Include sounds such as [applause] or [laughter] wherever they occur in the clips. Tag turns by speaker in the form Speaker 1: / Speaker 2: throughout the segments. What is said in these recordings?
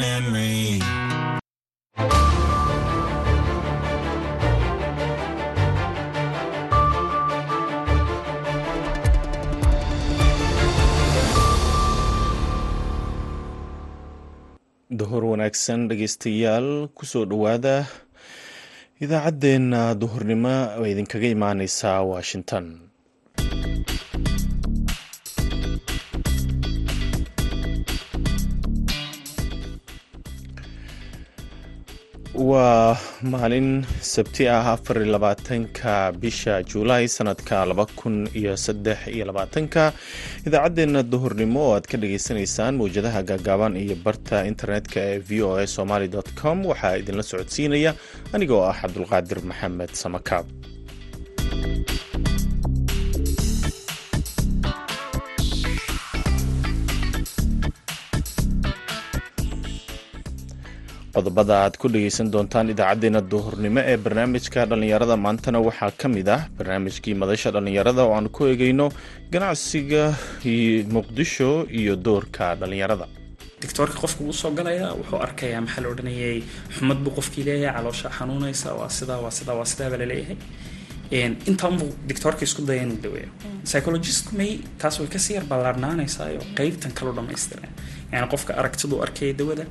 Speaker 1: memory.
Speaker 2: duhur wanaagsan dhegeystayaal ku soo dhowaada idaacaddeenna duhurnimo oo idinkaga imaaneysaa washington waa maalin sabti ah afar labaatanka bisha juulaay sanadka laba kun iyo saddex iyo labaatanka. Idaacaddeenna duhurnimo oo aad ka dhagaysanaysaan mawjadaha gaagaaban iyo barta internetka ee v o a somaly com. Waxaa idinla socodsiinaya anigoo ah cabdulqaadir maxamed samakaab qodobada aad ku dhegeysan doontaan idaacadeena duhurnimo ee barnaamijka dhallinyarada maantana waxaa ka mid ah barnaamijkii madasha dhallinyarada oo aan ku eegeyno ganacsiga muqdisho iyo doorka dhallinyarada.
Speaker 3: Doctoorka qofka wuu soo galaya wuxuu arkayaa maxaa la odhanayay xumad buu qofkii leeyahay caloosha xanuunaysa waa sidaa waa sidaa waa sidaa baa la leeyahay intaanbuu doctoorka isku daya inuu daweeyo psychologist may taas way ka sii yar ballaarnaanaysaayo qeybtan kalu dhammaystiran yani qofka aragtiduu arkaya dawada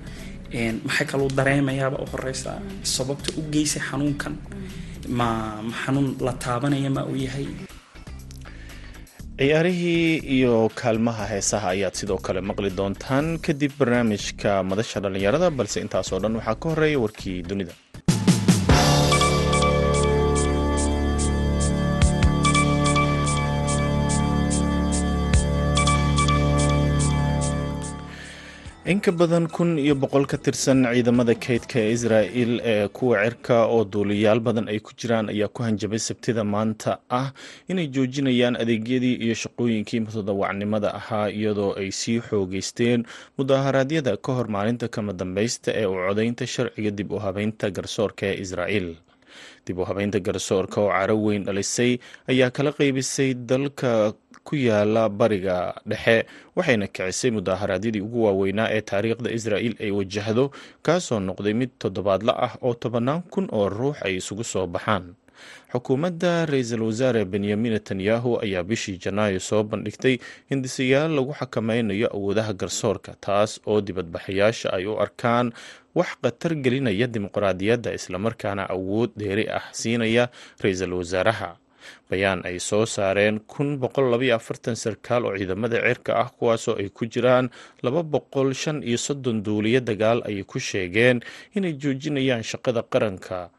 Speaker 3: maxay kaluu dareemayaaba u horeysa? Sababta u geysay xanuunkan ma ma xanuun la taabanaya ma uu yahay?
Speaker 2: Ciyaarihii iyo kaalmaha heesaha ayaad sidoo kale maqli doontaan. Kadib barnaamijka madasha dhallinyarada balse intaasoo dhan waxaa ka horreeya warkii dunida in ka badan kun iyo boqol ka tirsan ciidamada kaydka ee israa'il ee kuwa cirka oo duuliyaal badan ay ku jiraan ayaa ku hanjabay sabtida maanta ah inay joojinayaan adeegyadii iyo shaqooyinkii mutadawacnimada ahaa iyadoo ay sii xoogeysteen mudaharaadyada ka hor maalinta kama dambaysta ee u codaynta sharciga dib u habeynta garsoorka ee israa'il dib u habeynta garsoorka oo caro weyn dhalisay ayaa kala qaybisay dalka ku yaalla bariga dhexe waxayna kicisay mudaaharaadyadii ugu waaweynaa ee taariikhda israa'il ay wajahdo kaasoo noqday mid toddobaadla ah oo tobannaan kun oo ruux ay isugu soo baxaan. Xukuumadda ra'iisul wasaare benyamin netanyahu ayaa bishii janaayo soo bandhigtay hindisayaal lagu xakameynayo awoodaha garsoorka taas oo dibadbaxayaasha ay u arkaan wax khatar gelinaya dimuqraadiyadda islamarkaana awood dheeri ah siinaya ra'iisul wasaaraha. Bayaan ay soo saareen kun boqol labaiyo afartan sarkaal oo ciidamada cirka ah kuwaasoo ay ku jiraan laba boqol shan iyo soddon duuliyo dagaal ayay ku sheegeen inay joojinayaan shaqada qaranka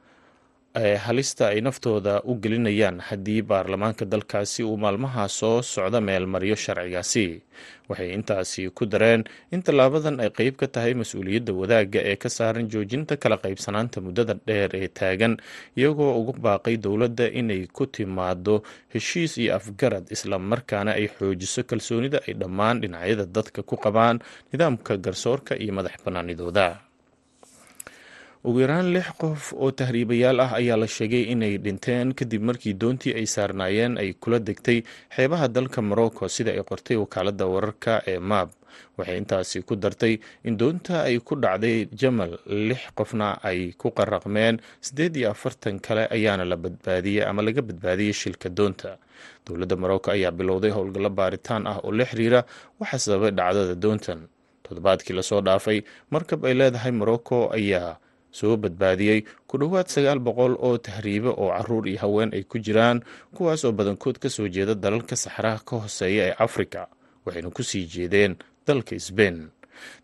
Speaker 2: halista ay naftooda u gelinayaan haddii baarlamaanka dalkaasi uu maalmaha soo socda meelmariyo sharcigaasi. Waxay intaasi ku dareen in tallaabadan ay qeyb ka tahay mas'uuliyadda wadaagga ee ka saaran joojinta kala qaybsanaanta muddada dheer ee taagan iyagoo ugu baaqay dowladda inay ku timaado heshiis iyo afgarad islamarkaana ay xoojiso kalsoonida ay dhammaan dhinacyada dadka ku qabaan nidaamka garsoorka iyo madax bannaanidooda ugu yaraan lix qof oo tahriibayaal ah ayaa la sheegay inay dhinteen kadib markii doontii ay saarnaayeen ay kula degtay xeebaha dalka morocco sida ay qortay wakaaladda wararka ee maab waxay intaasi ku dartay in doonta ay ku dhacday jamal lix qofna ay ku qaraqmeen siddeed iyo afartan kale ayaana la badbaadiyey ama laga badbaadiyey shilka doonta. Dowladda morocco ayaa bilowday howlgallo baaritaan ah oo la xiriira waxa sababay dhacdada doontan. Toddobaadkii la soo dhaafay markab ay leedahay morocco ayaa soo badbaadiyey ku dhowaad sagaal boqol oo tahriibe oo carruur iyo haween ay ku jiraan kuwaas oo badankood ka soo jeeda dalalka saxaraha ka hooseeya ee afrika waxayna ku sii jeedeen dalka sbein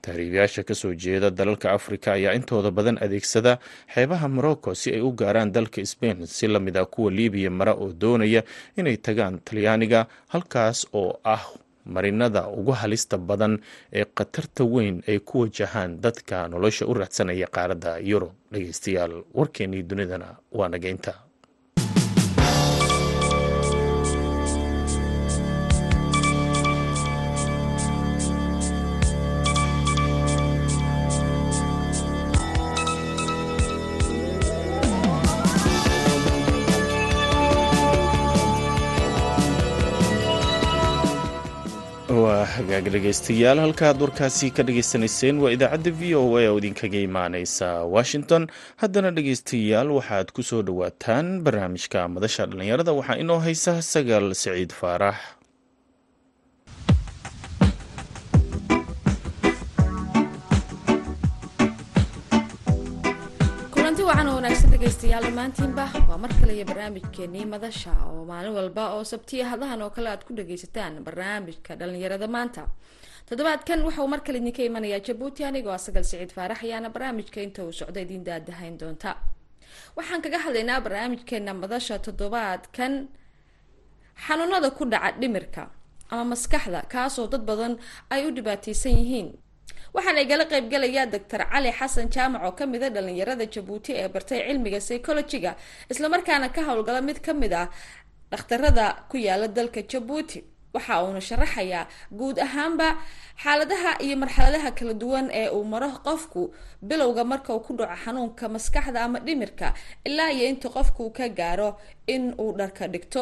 Speaker 2: tahriibayaasha ka soo jeeda dalalka afrika ayaa intooda badan adeegsada xeebaha morocco si ay u gaaraan dalka sbein si la mid ah kuwa libiya mara oo doonaya inay tagaan talyaaniga halkaas oo ah marinada ugu halista badan ee khatarta weyn ay ku wajahaan dadka nolosha u raadsanaya qaaradda yurub. Dhegeystayaal warkeenii dunidana waa nageynta hagaag dhegaystayaal halkaaad warkaasi ka dhagaysanayseen waa idaacadda v o a oo idinkaga imaaneysa. Washington haddana dhegaystayaal waxaad ku soo dhowaataan barnaamijka madasha dhallinyarada waxaa inoo haysa sagaal siciid faarax
Speaker 1: dhegaystayaal dhammaantiinba waa mar kale iyo barnaamijkeenii madasha oo maalin walba oo sabtiya hadahan oo kale aad ku dhagaysataan barnaamijka dhalinyarada maanta. Toddobaadkan waxauu mar kale idinka imanayaa jabuuti anigoo asagal siciid faarax ayaana barnaamijka inta uu socda idiin daadahayn doonta. Waxaan kaga hadlaynaa barnaamijkeena madasha toddobaadkan. Xanuunada ku dhaca dhimirka ama maskaxda kaasoo dad badan ay u dhibaateysan yihiin waxaana igala qaybgalayaa doctor cali xasan jaamac oo ka mid a dhalinyarada jabuuti ee bartay cilmiga psychologiga islamarkaana ka howlgala mid ka mid ah dhakhtarada ku yaalla dalka jabuuti. Waxa uuna sharaxayaa guud ahaanba xaaladaha iyo marxaladaha kala duwan ee uu maro qofku bilowga marka uu ku dhaco xanuunka maskaxda ama dhimirka ilaa iyo inta qofku ka gaaro in uu dharka dhigto.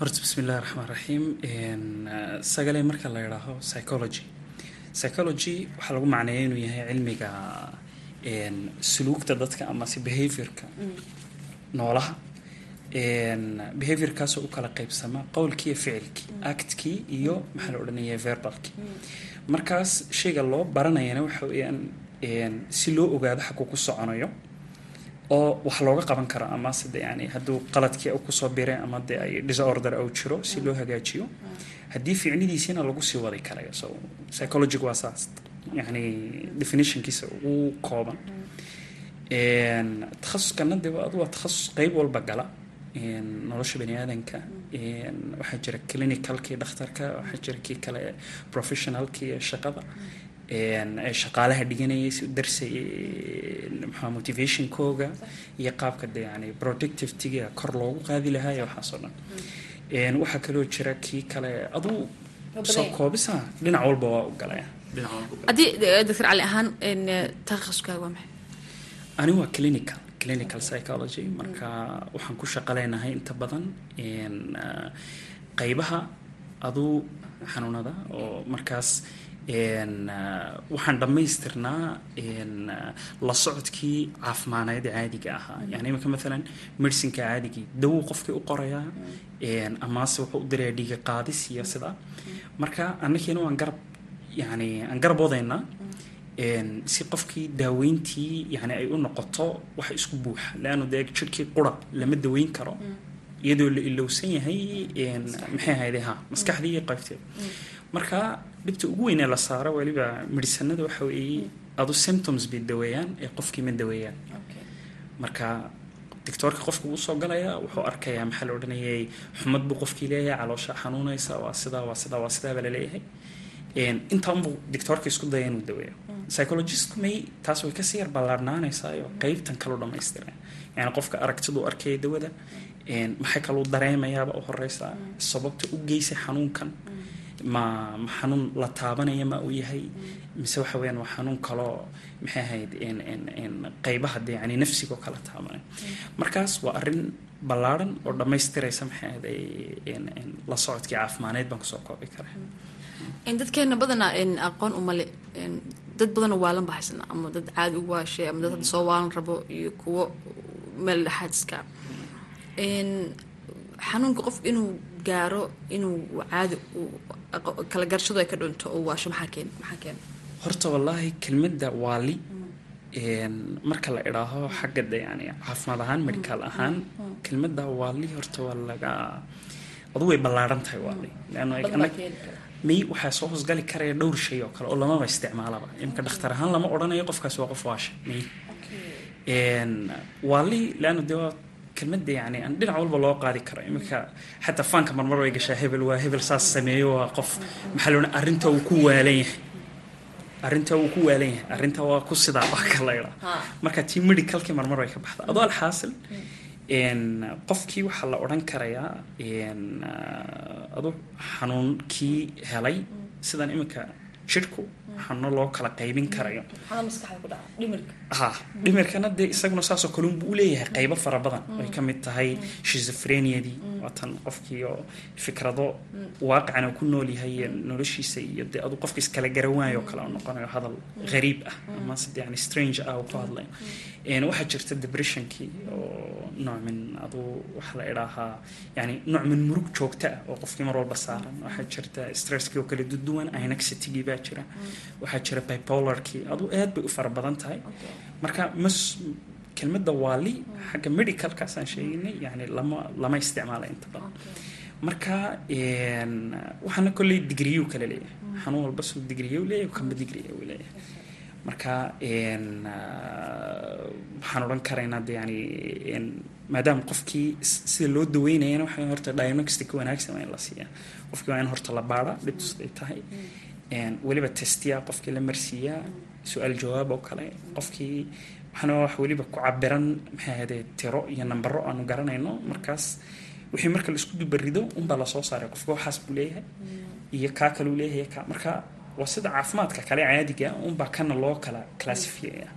Speaker 3: Horta bismi raxmaan raxiim sagale marka la idhaaho psychology psychology waxaa lagu macneeya inuu yahay cilmiga suluugta dadka amase behaviorka noolaha. Behaviorkaasoo u kala qaybsama qowlkii iyo ficilkii actkii iyo maxaa la odhanaya verbalkii. Markaas shayga loo baranayana waxa weeyaan si loo ogaado xaguu ku soconayo oo wax looga qaban karo ama side yani hadduu qaladkii u ku soo biray ama dee ay disorder au jiro si loo hagaajiyo haddii ficnidiisiina lagu sii wadi karayo. So psychologiga waa saas. Yani definitionkiisa ugu kooban. Takhasuskana de adu waa takhasus qeyb walba gala. Nolosha bani aadanka waxaa jira clinicalkii dhakhtarka waxaa jira kii kale professionalkii shaqada shaqaalaha dhiganayay si darsayay maxaa motivationkooga iyo qaabka de yani productivetiga kor loogu qaadi lahaa iyo waxaasoo dhan. Waxaa kaloo jira kii kale aduu soo koobisa dhinac walba waa u galaya
Speaker 1: haddii doctor cali ahaan takhasuskaaga waa maxay?
Speaker 3: Ani waa clinical clinical psychology. Marka waxaan ku shaqo leenahay inta badan qeybaha aduu xanuunada oo markaas waxaan dhammaystirnaa la socodkii caafimaanayd caadiga ahaa. Yani iminka maalan medicinka caadigii dawow qofkii u qorayaa amase wuxuu u dirayaa dhiiga qaadis iyo sidaa marka annakiina waan garab yani aan garab wadaynaa si qofkii daaweyntii yani ay u noqoto wax isku buuxa leannu dee jirhkii qura lama daweyn karo. Iyadoo la ilowsan yahay maxay ahayde ha maskaxdii iyo qaybteeda marka dhibta ugu weynee la saaro weliba medisanada waxa weeye adu symptoms bay daweeyaan ee qofkii ma daweeyaan marka doctoorka qofka wuu soo galaya wuxuu arkayaa maxaa la odhanayay xumad buu qofkii leeyahay caloosha xanuunaysa waa sidaa waa sidaa waa sidaa baa la leeyahay intaanbuu doctoorka isku daya inuu daweeyo psychologistku may taas way ka sii yar ballaarnaanaysaayo qeybtan kaloo dhammaystira yani qofka aragtiduu arkaya dawada. Maxay kaluu dareemayaaba u horeysaa sababta u geysay xanuunkan ma ma xanuun la taabanaya ma uu yahay? Mise waxa weyaan waa xanuun kaloo maxay ahayd qeybaha de yani nafsiga oo kala taabanaya. Markaas waa arrin ballaaran oo dhammaystiraysa maxay ahayd la socodkii caafimaanayd baan ku soo koobi karaa
Speaker 1: dadkeena badanaa aqoon umale dad badanoo waalan ba ama dad caadi u waashay ama dad hadda soo waalan rabo iyo kuwo meel dhexaad iska xanuunka qof inuu gaaro inuu caadi kala garashadu ay ka dhunto oo waasho maxaa keen maxaa
Speaker 3: horta wallaahi kelmadda waali marka la idhaaho xagga de yani caafimaad ahaan medical ahaan kelmadda waali horta waa laga adu way ballaaran tahay waali may waxaa soo hoosgali karaya dhowr shay oo kale oo lamaba isticmaalaba imika dhakhtar ahaan lama odhanayo qofkaas waa qof waasha may waali leanno dee waa kelmadda yani dhinac walba loo qaadi karo. Iminka xataa faanka marmar way gashaa hebel waa hebel saas sameeyo waa qof. Maxaa la arrinta uu ku waalan yahay. Arrinta wuu ku waalan yahay. Arrinta waa ku sidaa waa ka laydhaa marka tii medicalkii marmar way ka baxda adoo alxaasil qofkii waxaa la odhan karayaa adu xanuunkii helay sidan iminka jidhku xanuuno loo kala qaybin karayo. Ha dhimirkana dee isaguna saasoo kale unbuu uleeyahay qaybo fara badan. Ay ka mid tahay shizophreniadii waatan qofkii oo fikrado waaqicana ku nool yahay noloshiisa iyo dee aduu qofka iskala garawaayo kale oo noqonayo hadal ghariib ah ama side yani strange ah ku hadlayo waxaa jirta depressionkii oo nooc min aduu waxa la idhaahaa yani nooc min murug joogta ah oo qofkii mar walba saaran. Waxaa jirta stresskii oo kale duduwan anexitygii baa jira. Waxaa jira bipolarkii aduu aad bay u fara badan tahay. Marka mas kelmadda waali xagga medicalkaasaan sheeginay yani lama lama isticmaala inta badan. Marka waxaana kolley digriyu kale leeyahay. Xanuun walba suu digriyu leeyahay kamba digriya leeyahay. Marka waxaan odhan karaynaa de yani maadaama qofkii sida loo daweynayana waxa horta diagnostic wanaagsan waa in la siiyaa. Qofkii waa in horta la baara dhibtus ay tahay weliba testiya qofkii la marsiiyaa su'aal jawaab oo kale qofkii waxaana wax weliba ku cabiran maxay ahade tiro iyo nambaro aanu garanayno. Markaas wixii marka la isku dubarido unbaa la soo saaray. Qofka waxaas buu leeyahay iyo kaa kaleu leeyahay ka marka waa sida caafimaadka kale caadiga unbaa kana loo kala classifiyaya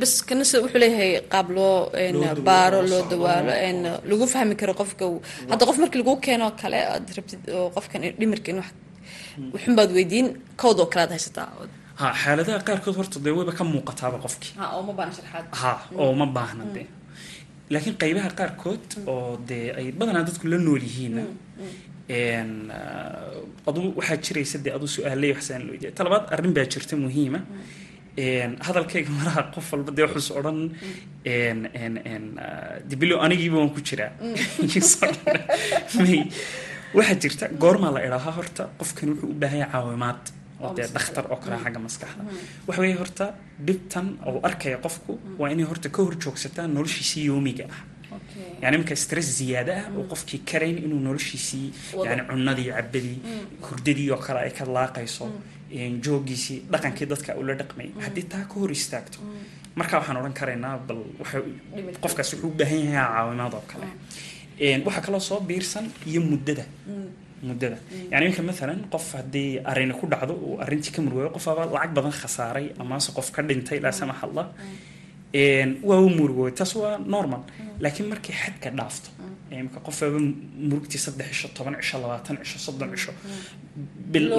Speaker 1: bas kana sida wuxuu leeyahay qaab loo baaro loo dawaalo lagu fahmi karo qofka hadda qof markii lagu keeno kale aad rabtid oo qofkan dhimirka in wax wuxun baad weydiin kowd oo kale aad haysataa
Speaker 3: ha xaaladaha qaarkood horta dee wayba ka muuqataaba qofkii. Ha oo ma baahna dee. Laakiin qaybaha qaarkood oo dee ay badanaa dadku la nool yihiinna aduu waxaa jiraysa dee aduu su'aaley waxsaan loo jeeda talabaad arrin baa jirta muhiima. Hadalkayga maraha qof walba dee wuxuus odhan dibilo anigiiba waan ku jiraa [laughs] [laughs] waxaa jirta goormaa la idhaahaa horta qofkan wuxuu u baahan yahay caawimaad. Oo dee dhakhtar oo kale xagga maskaxda. Waxa weeye horta dhibtan oo arkaya qofku waa inay horta ka hor joogsataa noloshiisii yoomiga ah. Yani marka stress ziyaada ah oo qofkii karayn inuu noloshiisii yani cunadii cabadii hurdadii oo kale ay ka laaqayso joogiisii dhaqankii dadka ula dhaqmay. Haddii taa ka hor istaagto marka waxaan odhan karaynaa bal qofkaas wuxuu u baahan yahay caawimaad oo kale waxaa kaloo soo biirsan iyo muddada. Muddada. Yani iminka maalan qof haddii arrini ku dhacdo uu arrintii ka murwaayo qofaaba lacag badan khasaaray amase qof ka dhintay laa samax allah waa u murugooy taas waa normal. Laakiin markay xadka dhaafto imika qofaaba murugtii saddex cisho toban cisho labaatan cisho soddon cisho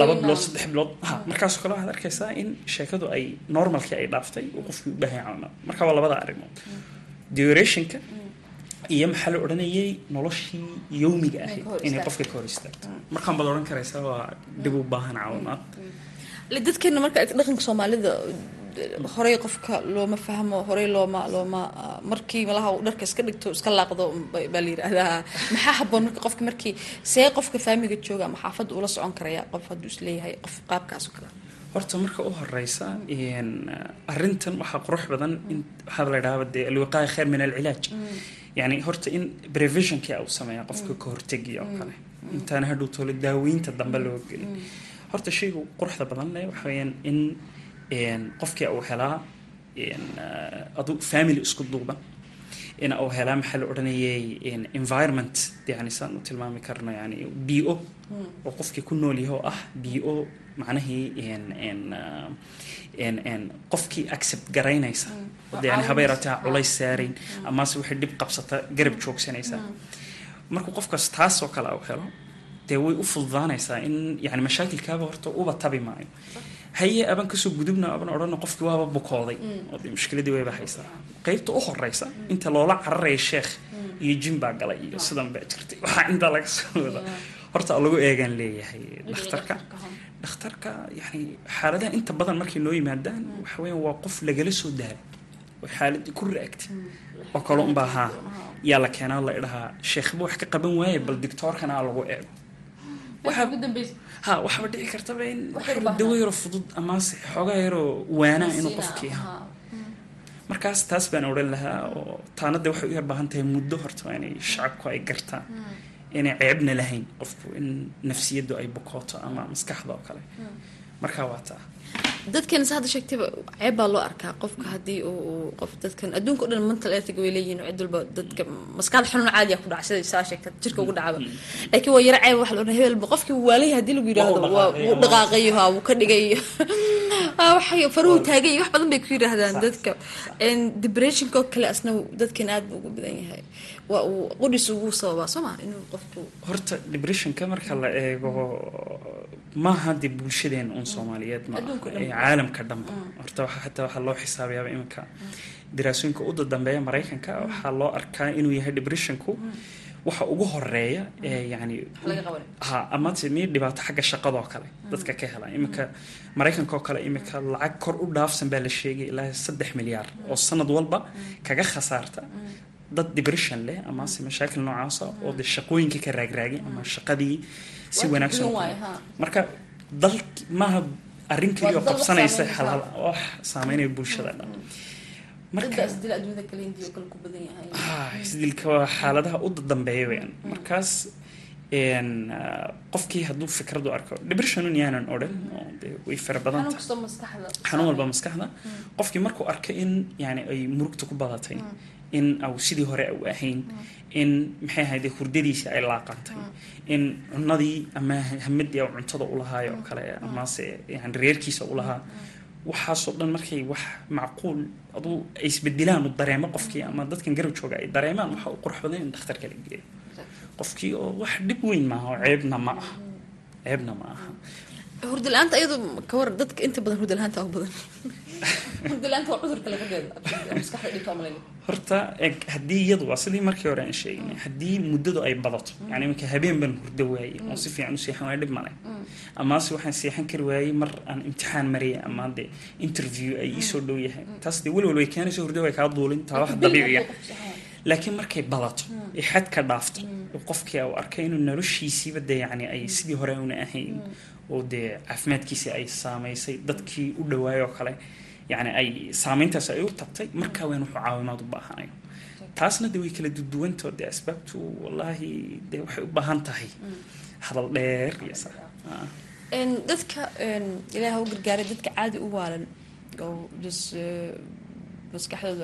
Speaker 3: laba bilood saddex bilood. Ha markaasoo kale waxaad arkaysaa in sheekadu ay normalkii ay dhaaftay uu qofkii u baahan caawimaad marka waa labada arrimood. Durationka iyo maxaa la odhanayay? Noloshii yowmiga ahayd inay qofka ka hor istaagto. Markaan baad odhan karaysaa waa dhib u baahan caawimaad
Speaker 1: dadkeena marka dhaqanka soomaalida horey qofka looma fahmo horey looma looma markii malaha uu dharka iska dhigto iska laaqdo baa la yidhaahdaa [laughs] maxaa haboon marka qofka markii see qofka faamiga jooga ama xaafadda ula socon karaya qof hadduu is leeyahay qof qaabkaas oo kale
Speaker 3: horta marka u horeysa arrintan waxaa qurux badan in waxaa la idhaahda dee alwiqaaya khayr min alcilaaj yani horta in previsionkii uu sameeya qofka ka hortegiya oo kale. Intaana hadhow toole daaweynta dambe loo gelin. Horta shayga quruxda badan leh waxa weyaan in qofkii uu helaa adu family isku duuban in uu helaa maxaa la odhanayay environment. Yani saan u tilmaami karno yani b o. Oo qofkii ku nool yahay oo ah b o macnahii qofkii accept garaynaysa. Yani habeerataa culays saarayn amase waxay dhib qabsata garab joogsanaysaa markuu qofkaas taas oo kale u helo dee way u fududaanaysaa in yani mashaakilkaaba horta uba tabi maayo. Haye aban ka soo gudubna aban odhana qofkii waaba bukooday. Oo mushkiladii wayba haysaa qaybta u horeysa inta loola cararaya sheekh iyo jin baa galay iyo sidan baa jirtay. [laughs] Waxaa intaa laga soo wada horta lagu eegaan leeyahay dhakhtarka dhakhtarka yani xaaladaha inta badan markay noo yimaadaan waxa weeyaan waa qof lagala soo daalo oo xaaladii ku raagtay oo kale unbaa haa yaa la keenaa la idhahaa sheekhba wax ka qaban waaye bal dictoorkana lagu eego. Ha waxba dhici kartaba in dawo yaro fudud amase xoogaa yaroo waanaa inuu qofkii ha markaas taas baan odhan lahaa oo taanada waxay u yar baahan tahay muddo horta waa inay shacabku ay gartaan inay ceebna lahayn qofku in nafsiyaddu ay bukooto ama maskaxda oo kale. Markaa waa taa.
Speaker 1: Dadkan sa hadda sheegtayba ceeb baa loo arkaa. Qofka haddii uu qof dadkan adduunka o dhan mental ethic way leeyihiin cid walba dadka maskaxda xanuun caadiya ku dhaca. Sida saa sheegta jirka ugu dhacaba laakiin waa yaro ceeb waxa la odhan hebelba qofkii waalay haddii lagu yidhaahdo waa wuu dhaqaaqayo ha wuu ka dhigayo [laughs] [laughs] waxay faruhu taagay wax badan bay ku yidhaahdaan dadka. depressionka oo kale asna dadkan aad buu ugu badan yahay waa uu qudhis ugu sababaa soo maa inuu qofku
Speaker 3: horta depressionka marka la eego maaha dee bulshadeen un soomaaliyeed ma caalamka dhanba. Horta waxa xataa waxaa loo xisaabayaaba iminka. Daraasooyinka uda dambeeya maraykanka waxaa loo arkaa inuu yahay depressionku waxa ugu horreeya ee yani ha amase mii dhibaato xagga shaqadoo kale dadka ka hela. Iminka maraykanka oo kale iminka lacag kor u dhaafsan baa la sheegay ilaa saddex milyaar oo sanad walba kaga khasaarta dad depression leh amase mashaakil noocaasa oo de shaqooyinka ka raagraagay ama shaqadii si wanaagsan marka dal maaha arrin keliya oo qabsanaysa halhal wax saameynaya bulshada. Dhan isdilka waa xaaladaha u dambeeya weyaan markaas qofkii hadduu fikradu arko depressionun yaanan odhan way fara badanta xanuun walba maskaxda. Qofkii markuu arko in yani ay murugta ku badatay in au sidii hore au ahayn in maxay ahayde hurdadiisa ay laaqantay in cunadii ama hamadii au cuntada ulahaayo oo kale amase yani reerkiisa ulahaa waxaasoo dhan markay wax macquul aduu ay isbedelaan u dareemo qofkii ama dadkan garab jooga ay dareemaan waxa u qurux badan in dhakhtarka la geeyo qofkii oo wax dhib weyn maaha oo ceebna ma aha. Ceebna ma aha.
Speaker 1: Hurda la'aanta iyadu kawar dadka inta badan hurda la'aanta ugu badan. Hurda la'aanta waa cudurka lafadeeda maskaxda dhibta malayna
Speaker 3: horta haddii iyadu waa sidii markii hore aan sheegnay haddii muddadu ay badato yani iminka habeen baan hurdo waayey oo si fiican u seexan waaya dhib male amase waxaan seexan kari waayey mar aan imtixaan mariyay ama de interview ay iisoo dhow yahay. Taas dee welwal way keenayso hurdo way kaa duulin taa wax dabiiciya laakiin markay badato ee xad ka dhaafto oo qofkii u arkay inuu noloshiisiiba de yani ay sidii hore una ahayn oo dee caafimaadkiisii ay saamaysay dadkii u dhawaayoo kale yani ay saameyntaas ay u tagtay markaa weyn wuxuu caawimaad u baahanayo taasna de way kala duduwantoo dee asbaabtu wallaahi dee waxay u baahan tahay hadal dheer iyo sa
Speaker 1: dadka ilaaha u gargaaray dadka caadi u waalan oo maskaxdoodu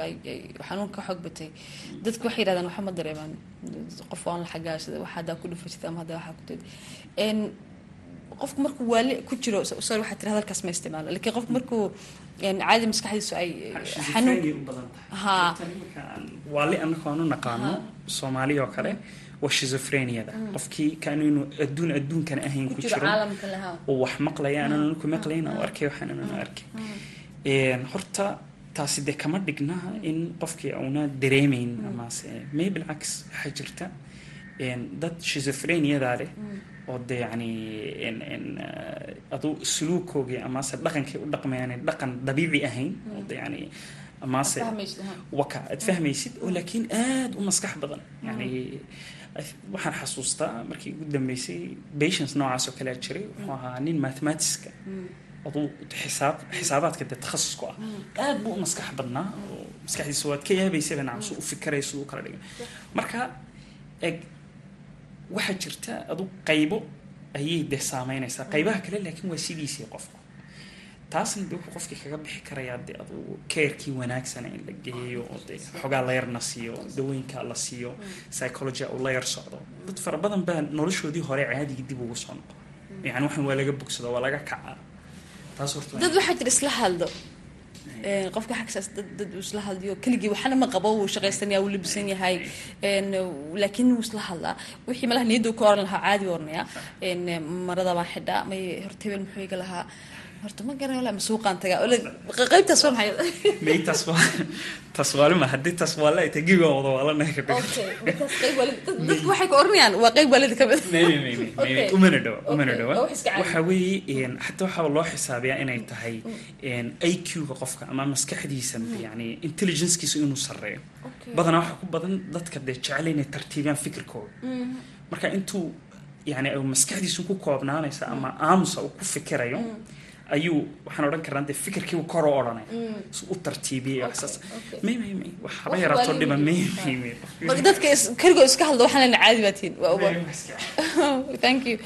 Speaker 1: xanuun ka xoog batay. Dadka waxay yidhahdaan waxa ma dareemaan. Qof waan la xagaashada waxa haddaa ku dhufatid ama haddaa waxaa ku tid qofku markuu waali ku jiro sorry waxaa tiri hadalkaas ma isticmaalo. Laakiin qofku markuu caadi maskaxdiisu ay xanuun
Speaker 3: ha. Waali annaka aan u naqaano soomaaliya oo kale waa shizophreniada qofkii kaanu inuu adduun adduunkan ahayn ku jiro oo wax maqlaya aanan ku maqlayn oo arkay waxaan aanan arkay. Horta taasi dee kama dhigna in qofkii auna dareemayn amase may bilcaks waxaa jirta dad shizophreniadaa leh oo de yani aduu suluukoogii amase dhaqankay u dhaqmayaan dhaqan dabiici ahayn oo de yani amase waka aad fahmaysid oo laakiin aada u maskax badan. Yani waxaan xasuustaa markii ugu dambeysay patience noocaas oo kalea jiray wuxuu ahaa nin xisaab xisaabaadka dee takhasusku ah aad buu u maskax badnaa oo maskaxdiisa waad ka yaabaysaba nacam suu u fikiraya siduu kala dhigay marka eg waxaa jirta adu qaybo ayay dee saameynaysaa qaybaha kale laakiin waa sidiisii qofku taasna de wuxuu qofkii kaga bixi karayaa de adu keerkii wanaagsana in la geeyo oo de xogaa la yarna siiyo dawooyinka la siiyo psychology uu la yar socdo dad fara badan baa noloshoodii hore caadigii dib ugu soo noqo yani waxan waa laga bogsado waa laga horta
Speaker 1: dad waxaa jira isla hadlo qofka xagsaas dad dad uu isla hadliyo keligii waxna ma qabo wuu shaqaysanaya wuu labisan yahay. Laakiin wuu isla hadlaa wixii malaha niyadda ka oran lahaa caadi oranaya marada baan xidhaa may horta hebel muxuu iga lahaa horta ma garan wala masuuqaan tagaa. Qaybtaas waa maxay?
Speaker 3: May taas waalima haddii taas waala ay tahay gibiga wada waalanahay ka
Speaker 1: dadku waxay ka oranayaan waa qayb waalida ka mid
Speaker 3: umana dhawa umana dhawa. Waxa weeye xataa waxaa loo xisaabiyaa inay tahay i q-ga qofka ama maskaxdiisa yani intelligencekiisa inuu sarreeyo. Badanaa waxaa ku badan dadka dee jecel inay tartiibiyaan fikirkooda. Marka intuu yani maskaxdiisu ku koobnaanaysa ama aamusa uu ku fikirayo ayuu waxaan odhan karnaa dee fikirkiibu kor u odhanaya si u tartiibiyay waxsaas may may may wax haba yaraato dhiba may may may
Speaker 1: dadka keligoo iska hadlo waxaan lena caadi baa tihin waa [laughs] thank you.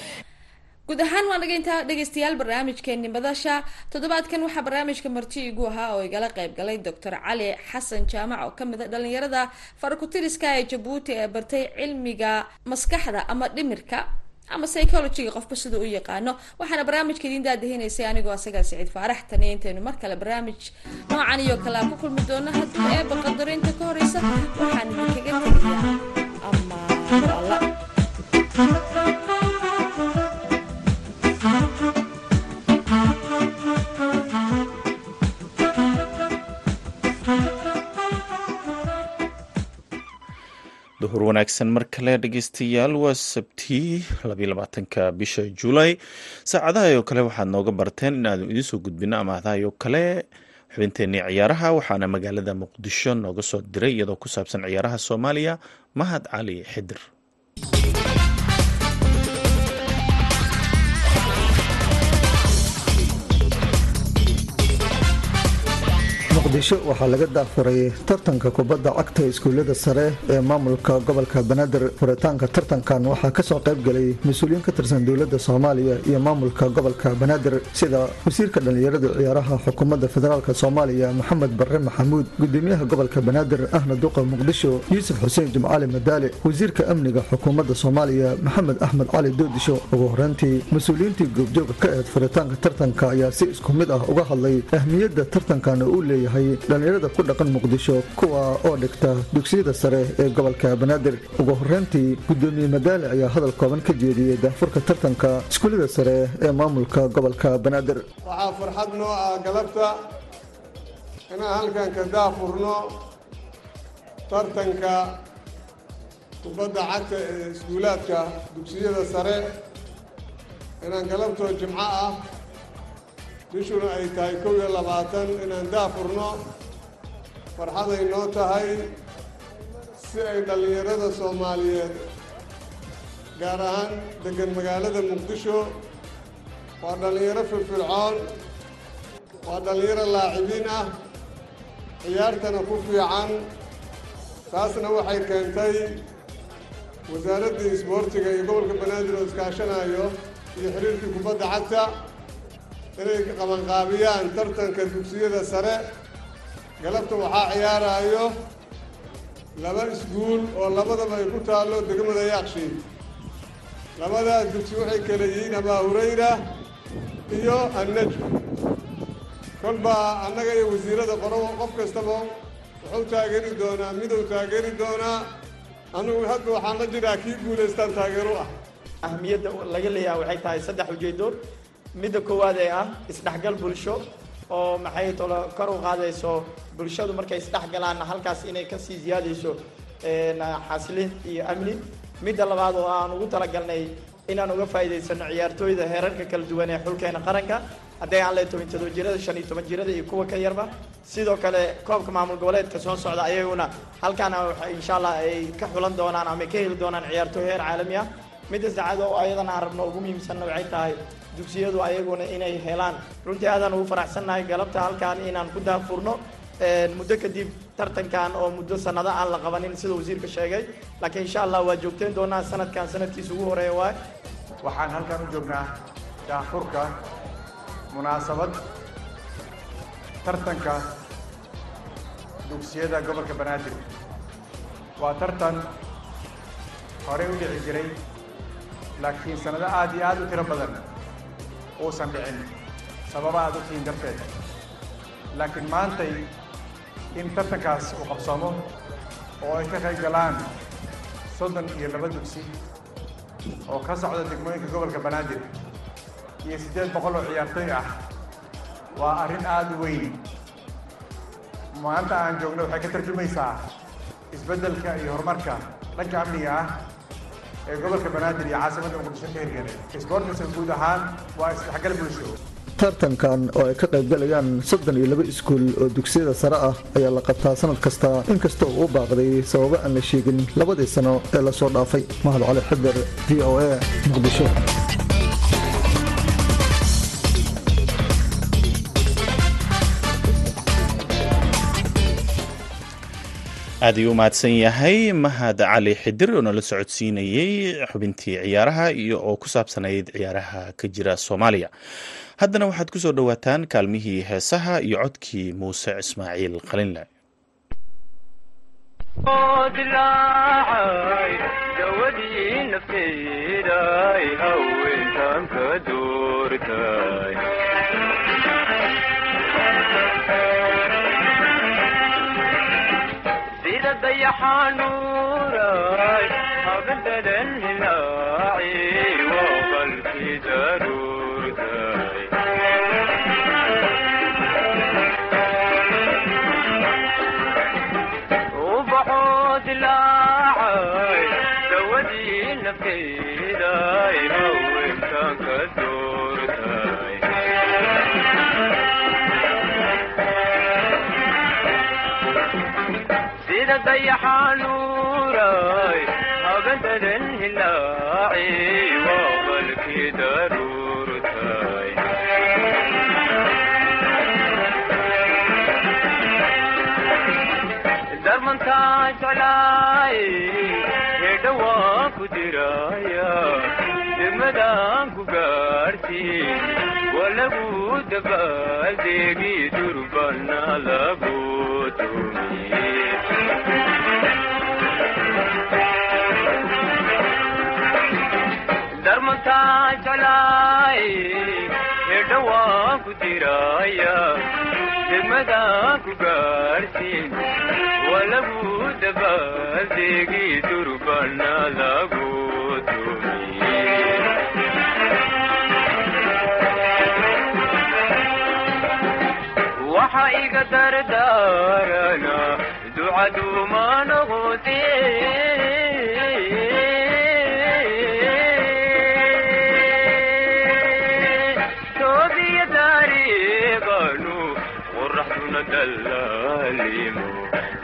Speaker 1: Guud ahaan waan dhagayntaa dhegeystayaal barnaamijkeeni madasha toddobaadkan waxaa barnaamijka marti igu ahaa oo igala qayb galay doctor cali xasan jaamac oo ka mid a dhalinyarada farakutiriska ee jabuuti ee bartay cilmiga maskaxda ama dhimirka ama psychologyga qofba siduu u yaqaano. Waxaana barnaamijka idiin daadahinaysay anigoo asagaa saciid faarax taniya intaynu mar kale barnaamij noocan iyo kale aan ku kulmi doono haddii eeba qadarinta ka horeysa waxaan idinkaga tegayaa ama
Speaker 2: duhur wanaagsan mar kale dhegeystayaal waa sabtii labaatanka bisha juulay saacadaha oo kale waxaad nooga barteen inaanu idin soo gudbino amaahdahay oo kale xubinteenii ciyaaraha waxaana magaalada muqdisho nooga soo diray iyadoo ku saabsan ciyaaraha soomaaliya mahad cali xidir
Speaker 4: muqdisho waxaa laga daafuray tartanka kubadda cagta iskuullada sare ee maamulka gobolka banaadir. Furitaanka tartankan waxaa ka soo qayb galay mas'uuliyiin ka tirsan dowladda soomaaliya iyo maamulka gobolka banaadir sida wasiirka dhallinyarada ciyaaraha xukuumadda federaalk soomaaliya maxamed barre maxamuud gudoomiyaha gobolka banaadir ahna duqa muqdisho yuusuf xuseen jimcaali madaale wasiirka amniga xukuumadda soomaaliya maxamed axmed cali doodisho ugu horeyntii mas'uuliyiintii goobjooga ka eed furitaanka tartanka ayaa si isku mid ah uga hadlay ahmiyadda tartankan uu leeyahay dhalinyarada ku dhaqan muqdisho kuwa oo dhigta dugsiyada sare ee gobolka banaadir. Ugu horeyntii gudoomiye madaale ayaa hadal kooban ka jeediyey daafurka tartanka iskuullada sare ee maamulka gobolka banaadir.
Speaker 5: Waxaa farxad noo ah galabta inaan halkan ka daafurno tartanka kubadda cagta ee iskuulaadka dugsiyada sare. Inaan galabtoo jimco ah bishuna ay tahay kow iyo labaatan inaan daafurno farxaday noo tahay si ay dhallinyarada soomaaliyeed gaar ahaan deggan magaalada muqdisho waa dhallinyaro firfircoon waa dhallinyaro laacibiin ah ciyaartana ku fiican. Taasna waxay keentay wasaaraddii isboortiga iyo gobolka banaadir oo iskaashanayo iyo xiriirkii kubadda cagta inay qabanqaabiyaan tartanka dugsiyada sare galabta waxaa ciyaarayo laba iskuul oo labadaba ay ku taallo degmada yaaqshiid labadaas dugsi waxay kala yihiin abaa hurayra iyo annajm. Kolbaa annaga iyo wasiirada qoro qof kastaba wuxuu taageeri doonaa miduu taageeri doonaa anugu hadda waxaan la jiraa kii guulaystaan taageero ah.
Speaker 6: Ahmiyadda laga leeyahay waxay tahay saddex ujeedo midda koowaad ee ah isdhexgal bulsho oo maxay tolo kor u qaadayso bulshadu markay isdhexgalaanna halkaas inay ka sii ziyaadayso xasilin iyo amni. Midda labaad oo aan ugu talagalnay inaan uga faa'iidaysano ciyaartooyda heerarka kala duwan ee xulkeena qaranka hadday aan leeyahay toban todoba jirada shan iyo toban jirada iyo kuwa ka yarba. Sidoo kale koobka maamul goboleedka soo socda ayaguna halkaana insha allah ay ka xulan doonaan ama ka heli doonaan ciyaartooy heer caalami ah midda saacad oo ayadana aan rabno ugu muhiimsanna waxay tahay dugsiyadu ayaguna inay helaan. Runtii aadaan ugu faraxsannahay galabta halkaan inaan ku daafurno muddo kadib tartankan oo muddo sanado aan la qabanin sida wasiirka sheegay. Laakiin insha allah waa joogteen doonaa sanadkan sanadkiisa ugu horreeya waay.
Speaker 7: Waxaan halkan u joognaa daafurka munaasabad tartanka dugsiyada gobolka banaadir. Waa tartan horey u dhici jiray laakiin sanado aad iyo aad u tiro badan uusan dhicin sababa aad u tihiin darteed. Laakiin maantay in tartankaas uu qabsamo oo ay ka qayb galaan soddon iyo laba dugsi oo ka socda degmooyinka gobolka banaadir iyo siddeed boqol oo ciyaartooy ah waa arrin aada u weyn. Maanta aan joogno waxay ka tarjumaysaa isbeddelka iyo horumarka dhanka amniga ah ee gobolka banaadir iyo caasimadda muqdisho ka hirgelay isboortiska guud ahaan waa isdhexgal bulsho.
Speaker 4: Tartankan oo ay ka qaybgalayaan soddon iyo laba iskuul oo dugsiyada sare ah ayaa la qabtaa sanad kasta inkasta uu baaqday sababo aan la sheegin labadii sano ee la soo dhaafay. Mahad cali xidar v o a muqdisho
Speaker 2: aad ayuu u mahadsan yahay. Mahad cali xidir oo nala socodsiinayey xubintii ciyaaraha iyo oo ku saabsanayd ciyaaraha ka jira soomaaliya. Haddana waxaad ku soo dhowaataan kaalmihii heesaha iyo codkii muuse ismaaciil qalinle
Speaker 8: dayaxanuuray sida dayaxanuuray habadadan hilaaci waa qalkii daruurtay darmantaa jeclaay hedha waan ku diraya degmadaan ku gaarhsiin waa lagu dabaaldeegi darmantaa jeclaay hedha waan ku diraya degmadaan ku gaarhsiin waa lagu dabaaldeegi durbana lagu waxa iga dardaarana ducaduuma noqote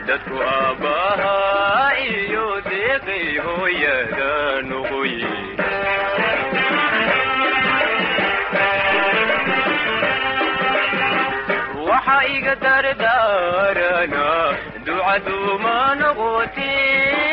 Speaker 8: dadku aabbahaa iyo deeqay hooyada noqoye waxa iga dardaarana ducaduuma noqote toobiya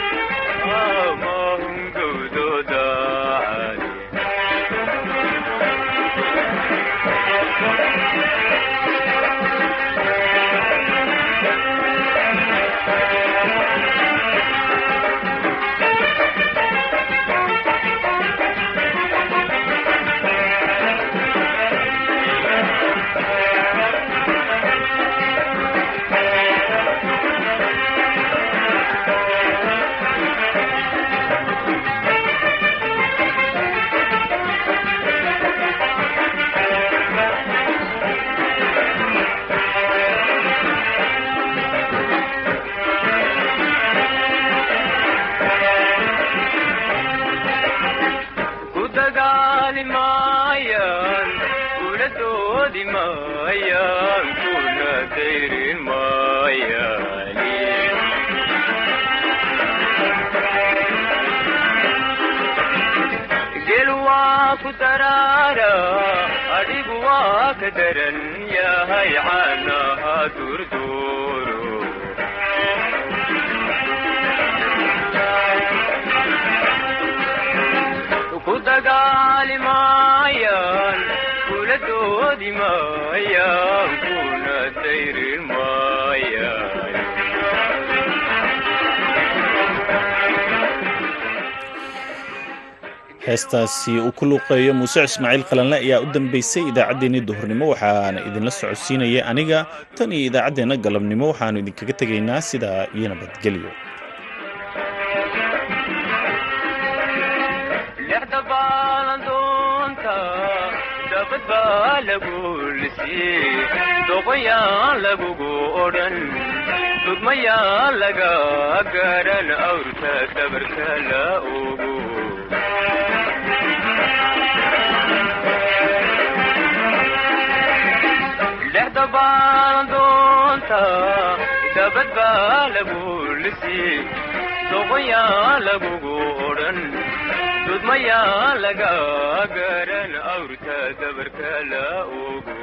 Speaker 8: waa ka daran yahay caanaha durduuro ku dagaali maayaan kula doodi maayaan kuna dayrin
Speaker 2: heestaasi uu ku luuqeeyo muuse ismaaciil qalanle ayaa u dambaysay idaacaddeenni duhurnimo waxaana idinla socodsiinaya aniga tan iyo idaacaddeenna galabnimo waxaannu idinkaga tegaynaa sidaa iyo nabadgelyo.
Speaker 8: Dugmayaa laga garan awrta dabarka la ogo. Dhexda baan doonta dabad baa lagu lisii doqoyaan lagugu odhan dudmayaan laga garan awrta dabarka la ogo